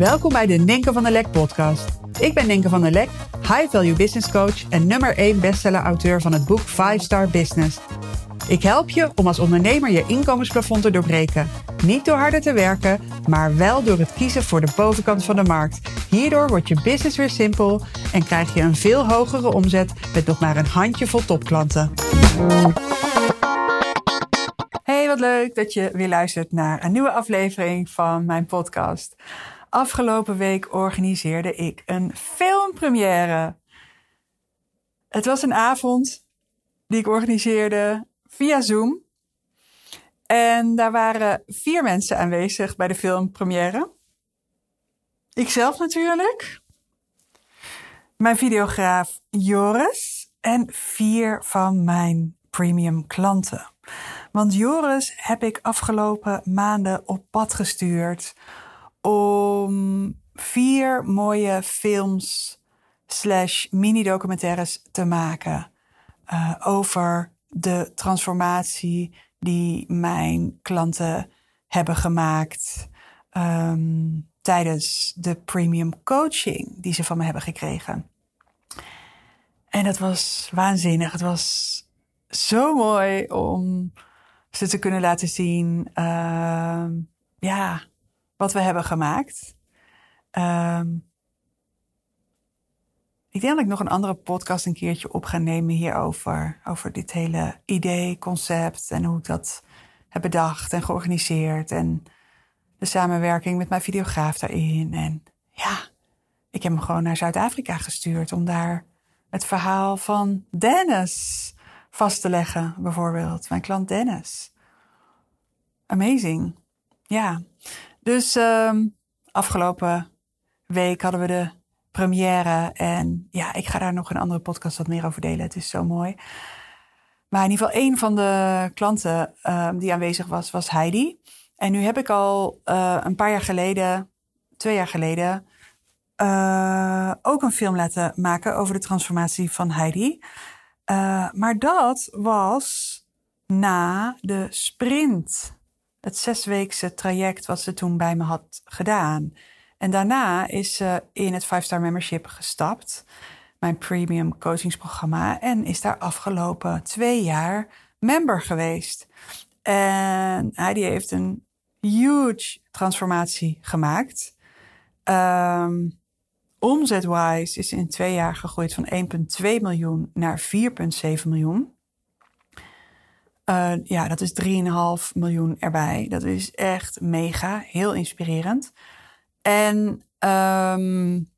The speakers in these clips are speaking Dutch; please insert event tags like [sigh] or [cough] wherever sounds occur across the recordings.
Welkom bij de Ninke van der Lek podcast. Ik ben Ninke van der Lek, high value business coach en nummer 1 bestseller auteur van het boek 5 Star Business. Ik help je om als ondernemer je inkomensplafond te doorbreken. Niet door harder te werken, maar wel door het kiezen voor de bovenkant van de markt. Hierdoor wordt je business weer simpel en krijg je een veel hogere omzet met nog maar een handjevol topklanten. Hey, wat leuk dat je weer luistert naar een nieuwe aflevering van mijn podcast. Afgelopen week organiseerde ik een filmpremière. Het was een avond die ik organiseerde via Zoom. En daar waren vier mensen aanwezig bij de filmpremière. Ikzelf natuurlijk. Mijn videograaf Joris. En vier van mijn premium klanten. Want Joris heb ik afgelopen maanden op pad gestuurd om vier mooie films slash mini-documentaires te maken uh, over de transformatie die mijn klanten hebben gemaakt um, tijdens de premium coaching die ze van me hebben gekregen. En dat was waanzinnig. Het was zo mooi om ze te kunnen laten zien. Uh, ja, wat we hebben gemaakt. Um, ik denk dat ik nog een andere podcast een keertje op ga nemen hierover. Over dit hele idee, concept en hoe ik dat heb bedacht en georganiseerd. En de samenwerking met mijn videograaf daarin. En ja, ik heb hem gewoon naar Zuid-Afrika gestuurd om daar het verhaal van Dennis vast te leggen, bijvoorbeeld. Mijn klant Dennis. Amazing. Ja. Dus um, afgelopen week hadden we de première. En ja, ik ga daar nog een andere podcast wat meer over delen. Het is zo mooi. Maar in ieder geval, een van de klanten um, die aanwezig was, was Heidi. En nu heb ik al uh, een paar jaar geleden, twee jaar geleden, uh, ook een film laten maken over de transformatie van Heidi. Uh, maar dat was na de sprint het zesweekse traject wat ze toen bij me had gedaan. En daarna is ze in het 5-star membership gestapt, mijn premium coachingsprogramma, en is daar afgelopen twee jaar member geweest. En Heidi heeft een huge transformatie gemaakt. Um, Omzetwise is in twee jaar gegroeid van 1,2 miljoen naar 4,7 miljoen. Uh, ja, dat is 3,5 miljoen erbij. Dat is echt mega, heel inspirerend. En um,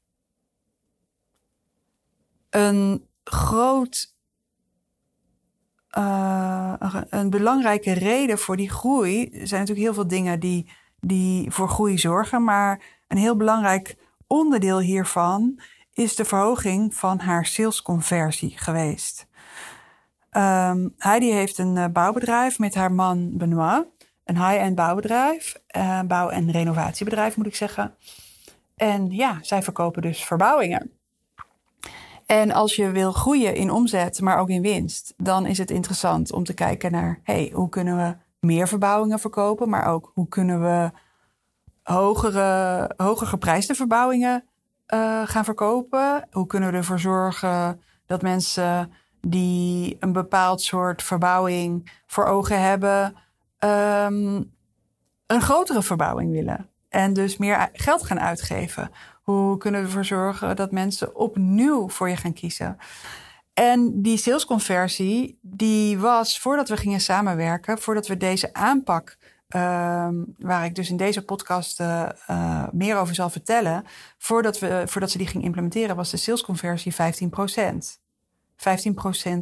een groot, uh, een belangrijke reden voor die groei zijn natuurlijk heel veel dingen die, die voor groei zorgen. Maar een heel belangrijk onderdeel hiervan is de verhoging van haar salesconversie geweest. Um, Heidi heeft een uh, bouwbedrijf met haar man Benoit. Een high-end bouwbedrijf. Uh, bouw- en renovatiebedrijf moet ik zeggen. En ja, zij verkopen dus verbouwingen. En als je wil groeien in omzet, maar ook in winst, dan is het interessant om te kijken naar, hey, hoe kunnen we meer verbouwingen verkopen, maar ook hoe kunnen we hogere, hoger geprijsde verbouwingen uh, gaan verkopen? Hoe kunnen we ervoor zorgen dat mensen die een bepaald soort verbouwing voor ogen hebben, um, een grotere verbouwing willen. En dus meer geld gaan uitgeven. Hoe kunnen we ervoor zorgen dat mensen opnieuw voor je gaan kiezen? En die salesconversie, die was voordat we gingen samenwerken, voordat we deze aanpak, um, waar ik dus in deze podcast uh, uh, meer over zal vertellen, voordat, we, voordat ze die ging implementeren, was de salesconversie 15 15%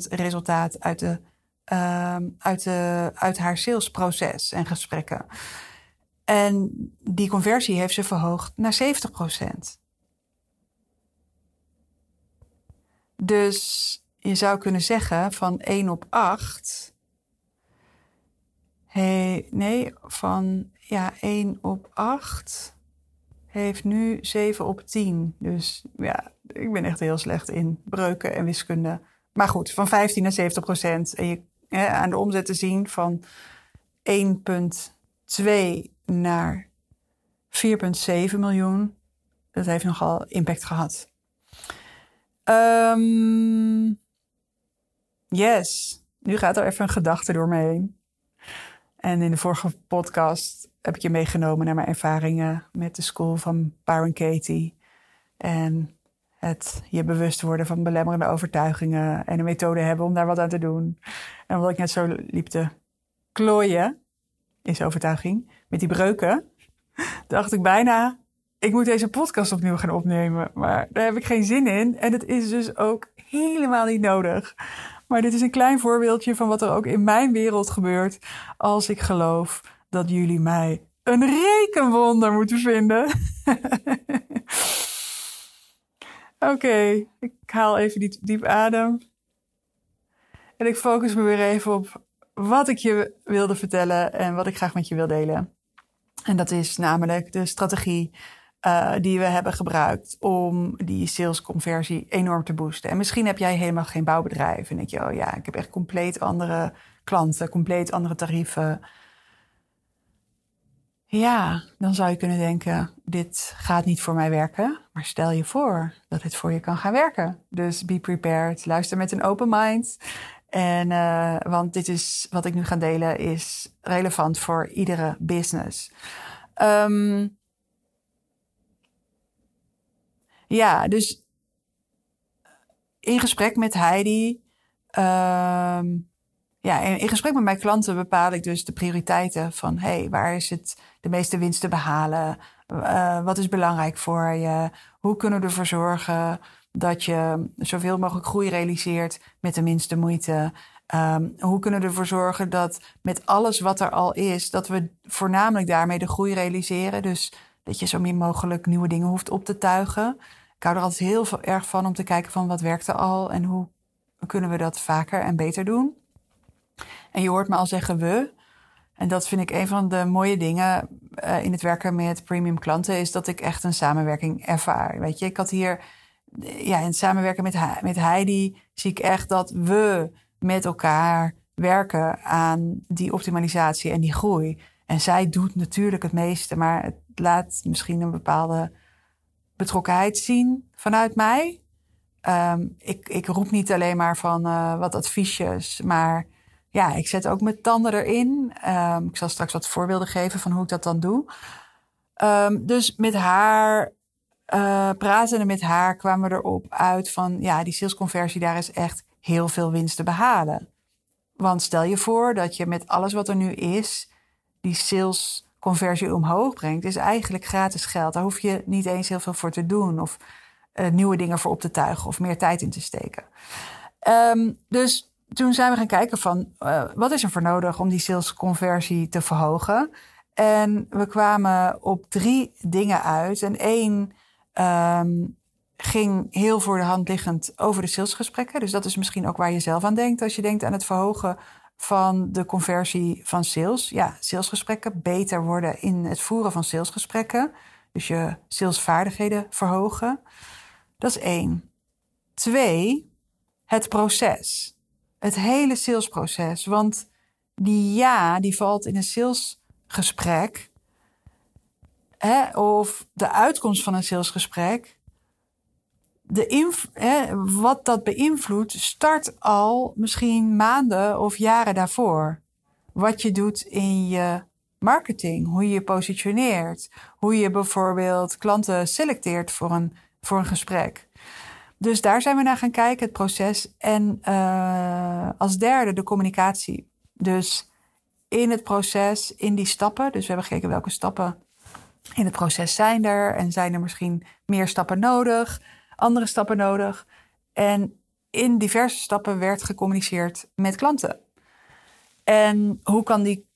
resultaat uit, de, uh, uit, de, uit haar salesproces en gesprekken. En die conversie heeft ze verhoogd naar 70%. Dus je zou kunnen zeggen van 1 op 8. Hey, nee, van ja, 1 op 8 heeft nu 7 op 10. Dus ja, ik ben echt heel slecht in breuken en wiskunde. Maar goed, van 15 naar 70 procent. En je hè, aan de omzet te zien van 1,2 naar 4,7 miljoen. dat heeft nogal impact gehad. Um, yes, nu gaat er even een gedachte door me heen. En in de vorige podcast heb ik je meegenomen naar mijn ervaringen met de school van Byron Katie. En het je bewust worden van belemmerende overtuigingen en een methode hebben om daar wat aan te doen. En omdat ik net zo liep te klooien zijn overtuiging met die breuken, [laughs] dacht ik bijna, ik moet deze podcast opnieuw gaan opnemen. Maar daar heb ik geen zin in. En het is dus ook helemaal niet nodig. Maar dit is een klein voorbeeldje van wat er ook in mijn wereld gebeurt als ik geloof dat jullie mij een rekenwonder moeten vinden. [laughs] Oké, ik haal even diep, diep adem. En ik focus me weer even op wat ik je wilde vertellen en wat ik graag met je wil delen. En dat is namelijk de strategie uh, die we hebben gebruikt om die salesconversie enorm te boosten. En misschien heb jij helemaal geen bouwbedrijf en denk je, oh ja, ik heb echt compleet andere klanten, compleet andere tarieven. Ja, dan zou je kunnen denken, dit gaat niet voor mij werken. Maar stel je voor dat het voor je kan gaan werken. Dus be prepared, luister met een open mind. En, uh, want dit is wat ik nu ga delen, is relevant voor iedere business. Um, ja, dus in gesprek met Heidi. Um, ja, in, gesprek met mijn klanten bepaal ik dus de prioriteiten van hey, waar is het de meeste winst te behalen? Uh, wat is belangrijk voor je? Hoe kunnen we ervoor zorgen dat je zoveel mogelijk groei realiseert met de minste moeite? Um, hoe kunnen we ervoor zorgen dat met alles wat er al is, dat we voornamelijk daarmee de groei realiseren? Dus dat je zo min mogelijk nieuwe dingen hoeft op te tuigen. Ik hou er altijd heel erg van om te kijken van wat werkt er al en hoe kunnen we dat vaker en beter doen. En je hoort me al zeggen we. En dat vind ik een van de mooie dingen uh, in het werken met premium klanten, is dat ik echt een samenwerking ervaar. Weet je, ik had hier, ja, in het samenwerken met, met Heidi zie ik echt dat we met elkaar werken aan die optimalisatie en die groei. En zij doet natuurlijk het meeste, maar het laat misschien een bepaalde betrokkenheid zien vanuit mij. Um, ik, ik roep niet alleen maar van uh, wat adviesjes, maar ja, ik zet ook mijn tanden erin. Um, ik zal straks wat voorbeelden geven van hoe ik dat dan doe. Um, dus met haar, uh, pratende met haar, kwamen we erop uit van ja, die salesconversie, daar is echt heel veel winst te behalen. Want stel je voor dat je met alles wat er nu is, die salesconversie omhoog brengt, is eigenlijk gratis geld. Daar hoef je niet eens heel veel voor te doen of uh, nieuwe dingen voor op te tuigen of meer tijd in te steken. Um, dus toen zijn we gaan kijken van uh, wat is er voor nodig om die salesconversie te verhogen. En we kwamen op drie dingen uit. En één um, ging heel voor de hand liggend over de salesgesprekken. Dus dat is misschien ook waar je zelf aan denkt als je denkt aan het verhogen van de conversie van sales. Ja, salesgesprekken beter worden in het voeren van salesgesprekken. Dus je salesvaardigheden verhogen. Dat is één. Twee, het proces. Het hele salesproces. Want die ja, die valt in een salesgesprek. Hè, of de uitkomst van een salesgesprek de hè, wat dat beïnvloedt, start al misschien maanden of jaren daarvoor. Wat je doet in je marketing, hoe je je positioneert, hoe je bijvoorbeeld klanten selecteert voor een, voor een gesprek. Dus daar zijn we naar gaan kijken, het proces. En uh, als derde de communicatie. Dus in het proces, in die stappen. Dus we hebben gekeken welke stappen in het proces zijn er. En zijn er misschien meer stappen nodig? andere stappen nodig. En in diverse stappen werd gecommuniceerd met klanten. En hoe kan die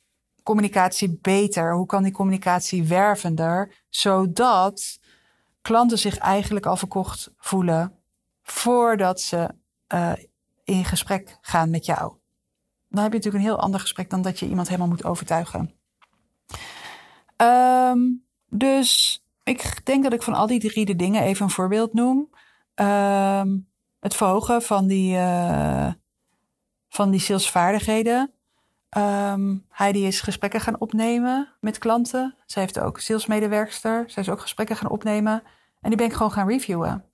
communicatie beter? Hoe kan die communicatie wervender? Zodat klanten zich eigenlijk al verkocht voelen voordat ze uh, in gesprek gaan met jou. Dan heb je natuurlijk een heel ander gesprek dan dat je iemand helemaal moet overtuigen. Um, dus ik denk dat ik van al die drie de dingen even een voorbeeld noem. Um, het verhogen van die, uh, van die salesvaardigheden. Um, Heidi is gesprekken gaan opnemen met klanten. Zij heeft ook salesmedewerkster. Zij is ook gesprekken gaan opnemen. En die ben ik gewoon gaan reviewen.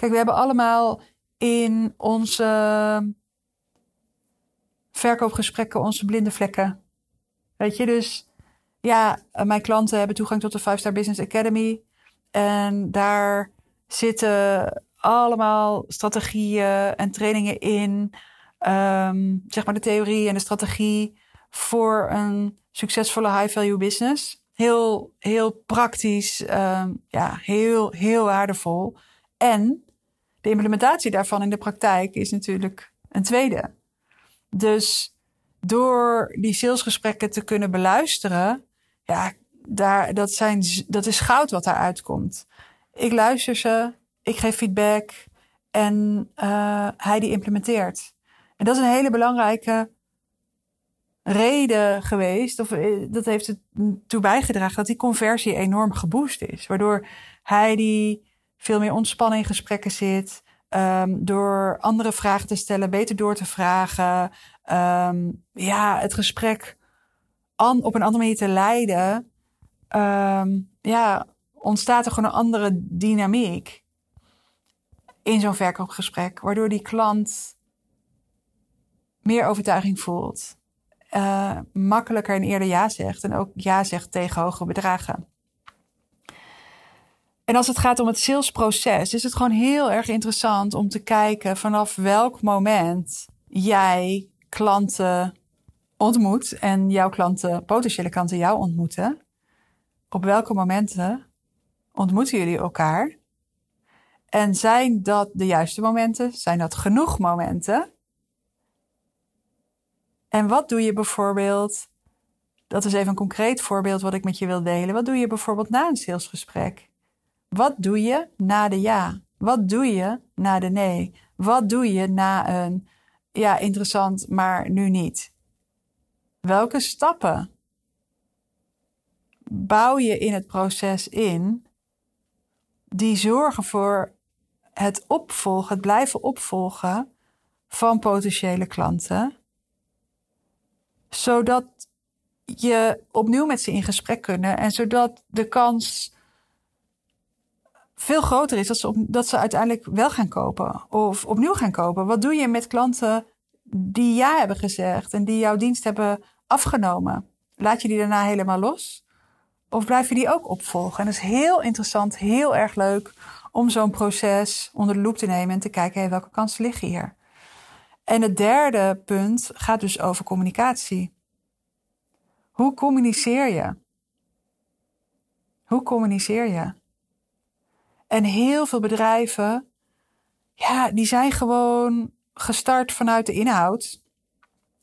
Kijk, we hebben allemaal in onze verkoopgesprekken onze blinde vlekken. Weet je, dus ja, mijn klanten hebben toegang tot de 5-Star Business Academy. En daar zitten allemaal strategieën en trainingen in. Ehm, zeg maar de theorie en de strategie voor een succesvolle high-value business. Heel, heel praktisch, ehm, ja, heel, heel waardevol. En de implementatie daarvan in de praktijk is natuurlijk een tweede. Dus door die salesgesprekken te kunnen beluisteren, ja, daar, dat, zijn, dat is goud wat daaruit komt. Ik luister ze, ik geef feedback en uh, hij die implementeert. En dat is een hele belangrijke reden geweest, of eh, dat heeft het toe bijgedragen dat die conversie enorm geboost is. Waardoor hij die veel meer ontspannen in gesprekken zit, um, door andere vragen te stellen, beter door te vragen, um, ja, het gesprek op een andere manier te leiden, um, ja, ontstaat er gewoon een andere dynamiek in zo'n verkoopgesprek, waardoor die klant meer overtuiging voelt, uh, makkelijker en eerder ja zegt en ook ja zegt tegen hogere bedragen. En als het gaat om het salesproces, is het gewoon heel erg interessant om te kijken vanaf welk moment jij klanten ontmoet en jouw klanten, potentiële klanten jou ontmoeten. Op welke momenten ontmoeten jullie elkaar? En zijn dat de juiste momenten? Zijn dat genoeg momenten? En wat doe je bijvoorbeeld? Dat is even een concreet voorbeeld wat ik met je wil delen. Wat doe je bijvoorbeeld na een salesgesprek? Wat doe je na de ja? Wat doe je na de nee? Wat doe je na een ja, interessant, maar nu niet? Welke stappen bouw je in het proces in die zorgen voor het opvolgen, het blijven opvolgen van potentiële klanten, zodat je opnieuw met ze in gesprek kunnen en zodat de kans veel groter is dat ze, op, dat ze uiteindelijk wel gaan kopen of opnieuw gaan kopen. Wat doe je met klanten die ja hebben gezegd en die jouw dienst hebben afgenomen? Laat je die daarna helemaal los? Of blijf je die ook opvolgen? En dat is heel interessant, heel erg leuk om zo'n proces onder de loep te nemen en te kijken welke kansen liggen hier. En het derde punt gaat dus over communicatie. Hoe communiceer je? Hoe communiceer je? En heel veel bedrijven, ja, die zijn gewoon gestart vanuit de inhoud.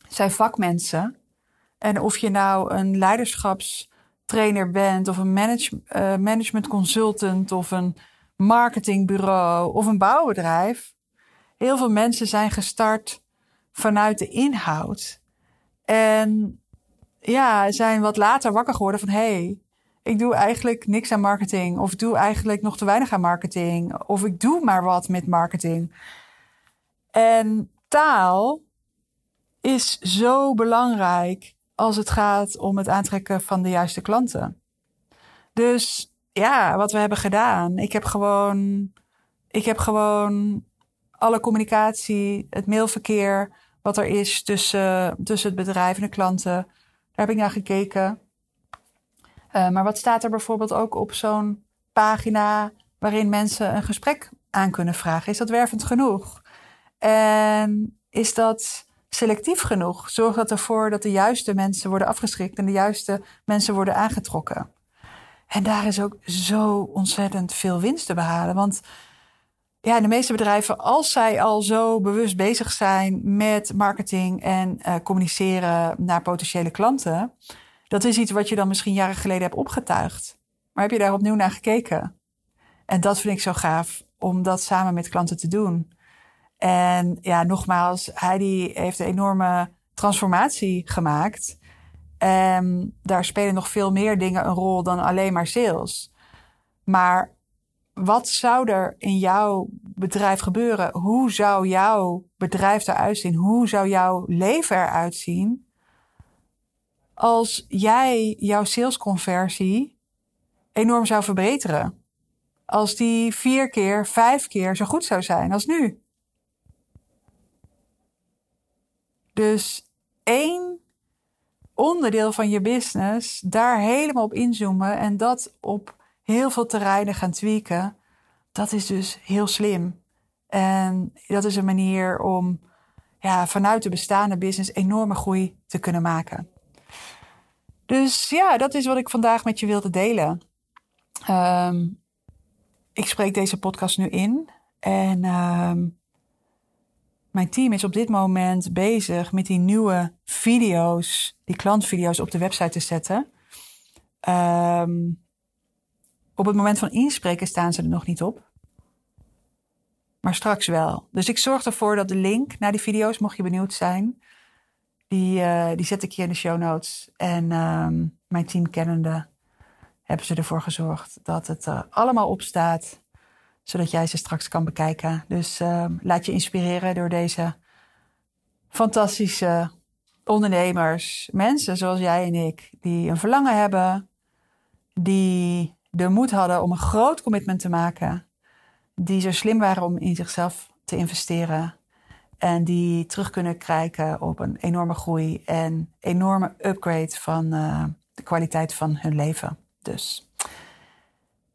Zijn vakmensen. En of je nou een leiderschapstrainer bent, of een uh, management consultant, of een marketingbureau, of een bouwbedrijf. Heel veel mensen zijn gestart vanuit de inhoud. En ja, zijn wat later wakker geworden van hé, hey, ik doe eigenlijk niks aan marketing. Of doe eigenlijk nog te weinig aan marketing. Of ik doe maar wat met marketing. En taal is zo belangrijk als het gaat om het aantrekken van de juiste klanten. Dus ja, wat we hebben gedaan. Ik heb gewoon, ik heb gewoon alle communicatie, het mailverkeer, wat er is tussen, tussen het bedrijf en de klanten. Daar heb ik naar gekeken. Uh, maar wat staat er bijvoorbeeld ook op zo'n pagina waarin mensen een gesprek aan kunnen vragen? Is dat wervend genoeg? En is dat selectief genoeg? Zorgt dat ervoor dat de juiste mensen worden afgeschrikt en de juiste mensen worden aangetrokken? En daar is ook zo ontzettend veel winst te behalen. Want ja, de meeste bedrijven, als zij al zo bewust bezig zijn met marketing en uh, communiceren naar potentiële klanten, dat is iets wat je dan misschien jaren geleden hebt opgetuigd. Maar heb je daar opnieuw naar gekeken? En dat vind ik zo gaaf om dat samen met klanten te doen. En ja, nogmaals, Heidi heeft een enorme transformatie gemaakt. En daar spelen nog veel meer dingen een rol dan alleen maar sales. Maar wat zou er in jouw bedrijf gebeuren? Hoe zou jouw bedrijf eruit zien? Hoe zou jouw leven eruit zien? Als jij jouw salesconversie enorm zou verbeteren. als die vier keer, vijf keer zo goed zou zijn als nu. Dus één onderdeel van je business, daar helemaal op inzoomen en dat op heel veel terreinen gaan tweaken, dat is dus heel slim. En dat is een manier om ja, vanuit de bestaande business enorme groei te kunnen maken. Dus ja, dat is wat ik vandaag met je wilde delen. Ehm, ik spreek deze podcast nu in en ehm, mijn team is op dit moment bezig met die nieuwe video's, die klantvideo's op de website te zetten. Ehm, op het moment van inspreken staan ze er nog niet op. Maar straks wel. Dus ik zorg ervoor dat de link naar die video's, mocht je benieuwd zijn, die, uh, die zet ik hier in de show notes. En um, mijn team kennende hebben ze ervoor gezorgd dat het er allemaal op staat. Zodat jij ze straks kan bekijken. Dus uh, laat je inspireren door deze fantastische ondernemers. Mensen zoals jij en ik. Die een verlangen hebben. Die de moed hadden om een groot commitment te maken. Die zo slim waren om in zichzelf te investeren. En die terug kunnen kijken op een enorme groei en enorme upgrade van uh, de kwaliteit van hun leven. Dus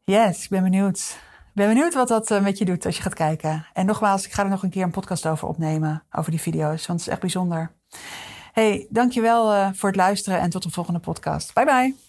yes, ik ben benieuwd. Ik ben benieuwd wat dat uh, met je doet als je gaat kijken. En nogmaals, ik ga er nog een keer een podcast over opnemen, over die video's, want het is echt bijzonder. Hey, dankjewel uh, voor het luisteren en tot de volgende podcast. Bye bye.